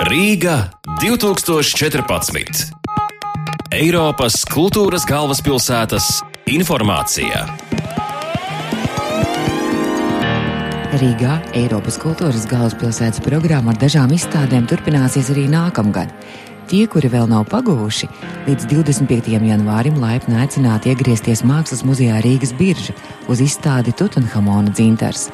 Rīga 2014. Eiropas kultūras galvaspilsētas informācija. Rīgā Eiropas kultūras galvaspilsētas programma ar dažām izstādēm turpināsies arī nākamgad. Tie, kuri vēl nav pagūši, līdz 25. janvārim laipni aicināti iegriezties Mākslas muzejā Rīgas birža uz izstādi Tutanhamona dzintars.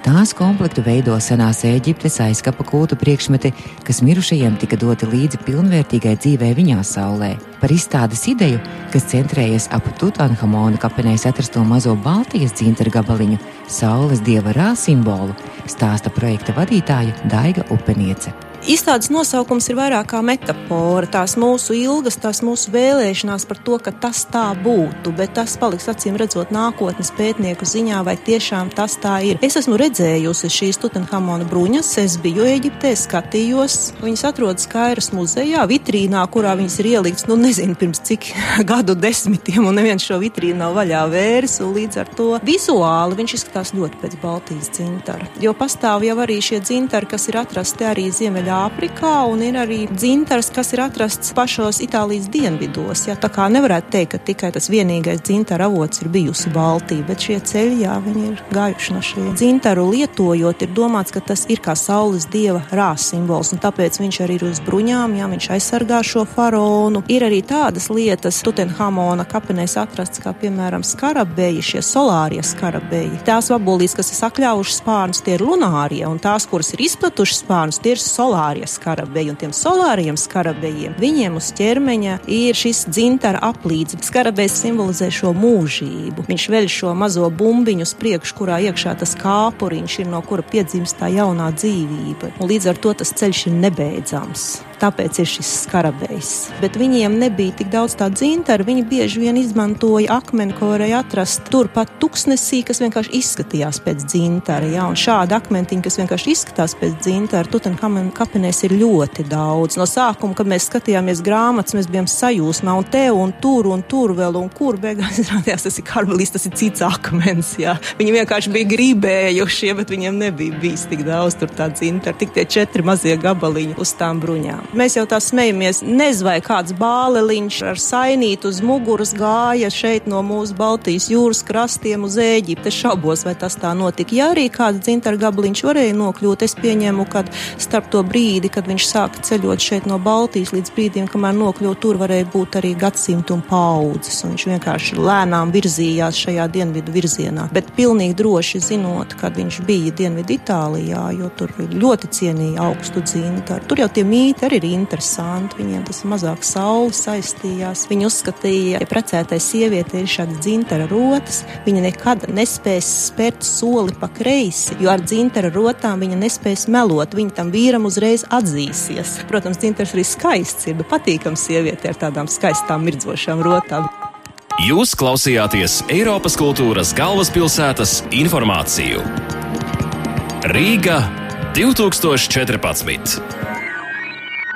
Tās komplektu veido senās Eģiptes aizkapa kultu priekšmeti, kas mirušajiem tika doti līdzi pilnvērtīgai dzīvē viņā saulē. Par izstādes ideju, kas centrējas ap Tutanhamona kapenēs atrasto mazo Baltijas dzintaru gabaliņu, saules dieva rā simbolu, stāsta projekta vadītāja Daiga Upeniece. Izstādes nosaukums ir vairāk kā metāfora, tās mūsu ilgas, tās mūsu vēlēšanās par to, ka tas tā būtu, bet tas paliks acīm redzot nākotnes pētnieku ziņā, vai tiešām tas tā ir. Es esmu redzējusi šīs Tutanhamona bruņas, es biju Eģiptē, skatījos, viņas atrodas Kairas muzejā, vitrīnā, kurā viņas ir ieliktas, nu nezinu, pirms cik gadu desmitiem, un neviens šo vitrīnu nav vaļā vēris, un līdz ar to vizuāli viņš izskatās ļoti pēc Baltijas dzintara, jo pastāv jau arī šie dzintari, kas ir atrasti arī Ziemeļā Āfrikā, un ir arī dzintars, kas ir atrasts pašos Itālijas dienvidos. Jā, tā kā nevarētu teikt, ka tikai tas vienīgais dzintara avots ir bijusi Baltija, bet šie ceļi, jā, viņi ir gājuši no šiem. Dzintaru lietojot, ir domāts, ka tas ir kā saules dieva rās simbols, un tāpēc viņš arī ir uz bruņām, jā, viņš aizsargā šo faraonu. Ir arī tādas lietas, Tutenhamona kapenēs atrasts, kā piemēram skarabeji, šie solārie skarabeji. Tās vabolīs, kas ir sakļāvušas spārnus, tie ir lunārie, un tās, kuras ir izplatušas spārnus, tie ir solārie solārie skarabeji, un tiem solāriem skarabejiem viņiem uz ķermeņa ir šis dzintara aplīds. Skarabējs simbolizē šo mūžību. Viņš veļ šo mazo bumbiņu uz priekšu, kurā iekšā tas kāpuriņš ir, no kura piedzimst tā jaunā dzīvība. Un līdz ar to tas ceļš ir nebeidzams tāpēc ir šis skarabējs. Bet viņiem nebija tik daudz tā dzintara, viņi bieži vien izmantoja akmeni, ko varēja atrast turpat tuksnesī, kas vienkārši izskatījās pēc dzintara. Ja? Un šādi akmentiņi, kas vienkārši izskatās pēc dzintara, Tutankamena kapenēs ir ļoti daudz. No sākuma, kad mēs skatījāmies grāmatas, mēs bijām sajūsmā un te un tur un tur vēl un kur beigās izrādījās, tas ir karmelis, tas ir cits akmens. Jā. Viņi vienkārši bija gribējušie, bet viņiem nebija bijis tik daudz tur tā dzintara, tik tie četri mazie gabaliņi uz tām bruņām. Mēs jau tā smejamies, nezinu, vai kāds bāleliņš ar sainītu uz muguras gāja šeit no mūsu Baltijas jūras krastiem uz Ēģipti. Es šaubos, vai tas tā notika. Ja arī kāds dzintara gabaliņš varēja nokļūt, es pieņemu, ka starp to brīdi, kad viņš sāka ceļot šeit no Baltijas līdz brīdim, kamēr nokļūt, tur varēja būt arī gadsimtu un paudzes. Un viņš vienkārši lēnām virzījās šajā dienvidu virzienā. Bet pilnīgi droši zinot, kad viņš bija Dienvidu Itālijā, jo tur ļoti cienīja augstu dzintaru. Tur jau tie mīti arī ir interesanti. Viņiem tas mazāk saule saistījās. Viņi uzskatīja, ja precētai sieviete ir šāds dzintara rotas, viņa nekad nespēs spērt soli pa kreisi, jo ar dzintara rotām viņa nespēs melot. Viņa tam vīram uzreiz atzīsies. Protams, dzintars arī skaists ir, bet patīkams sieviete ar tādām skaistām mirdzošām rotām. Jūs klausījāties Eiropas kultūras galvaspilsētas informāciju. Rīga 2014.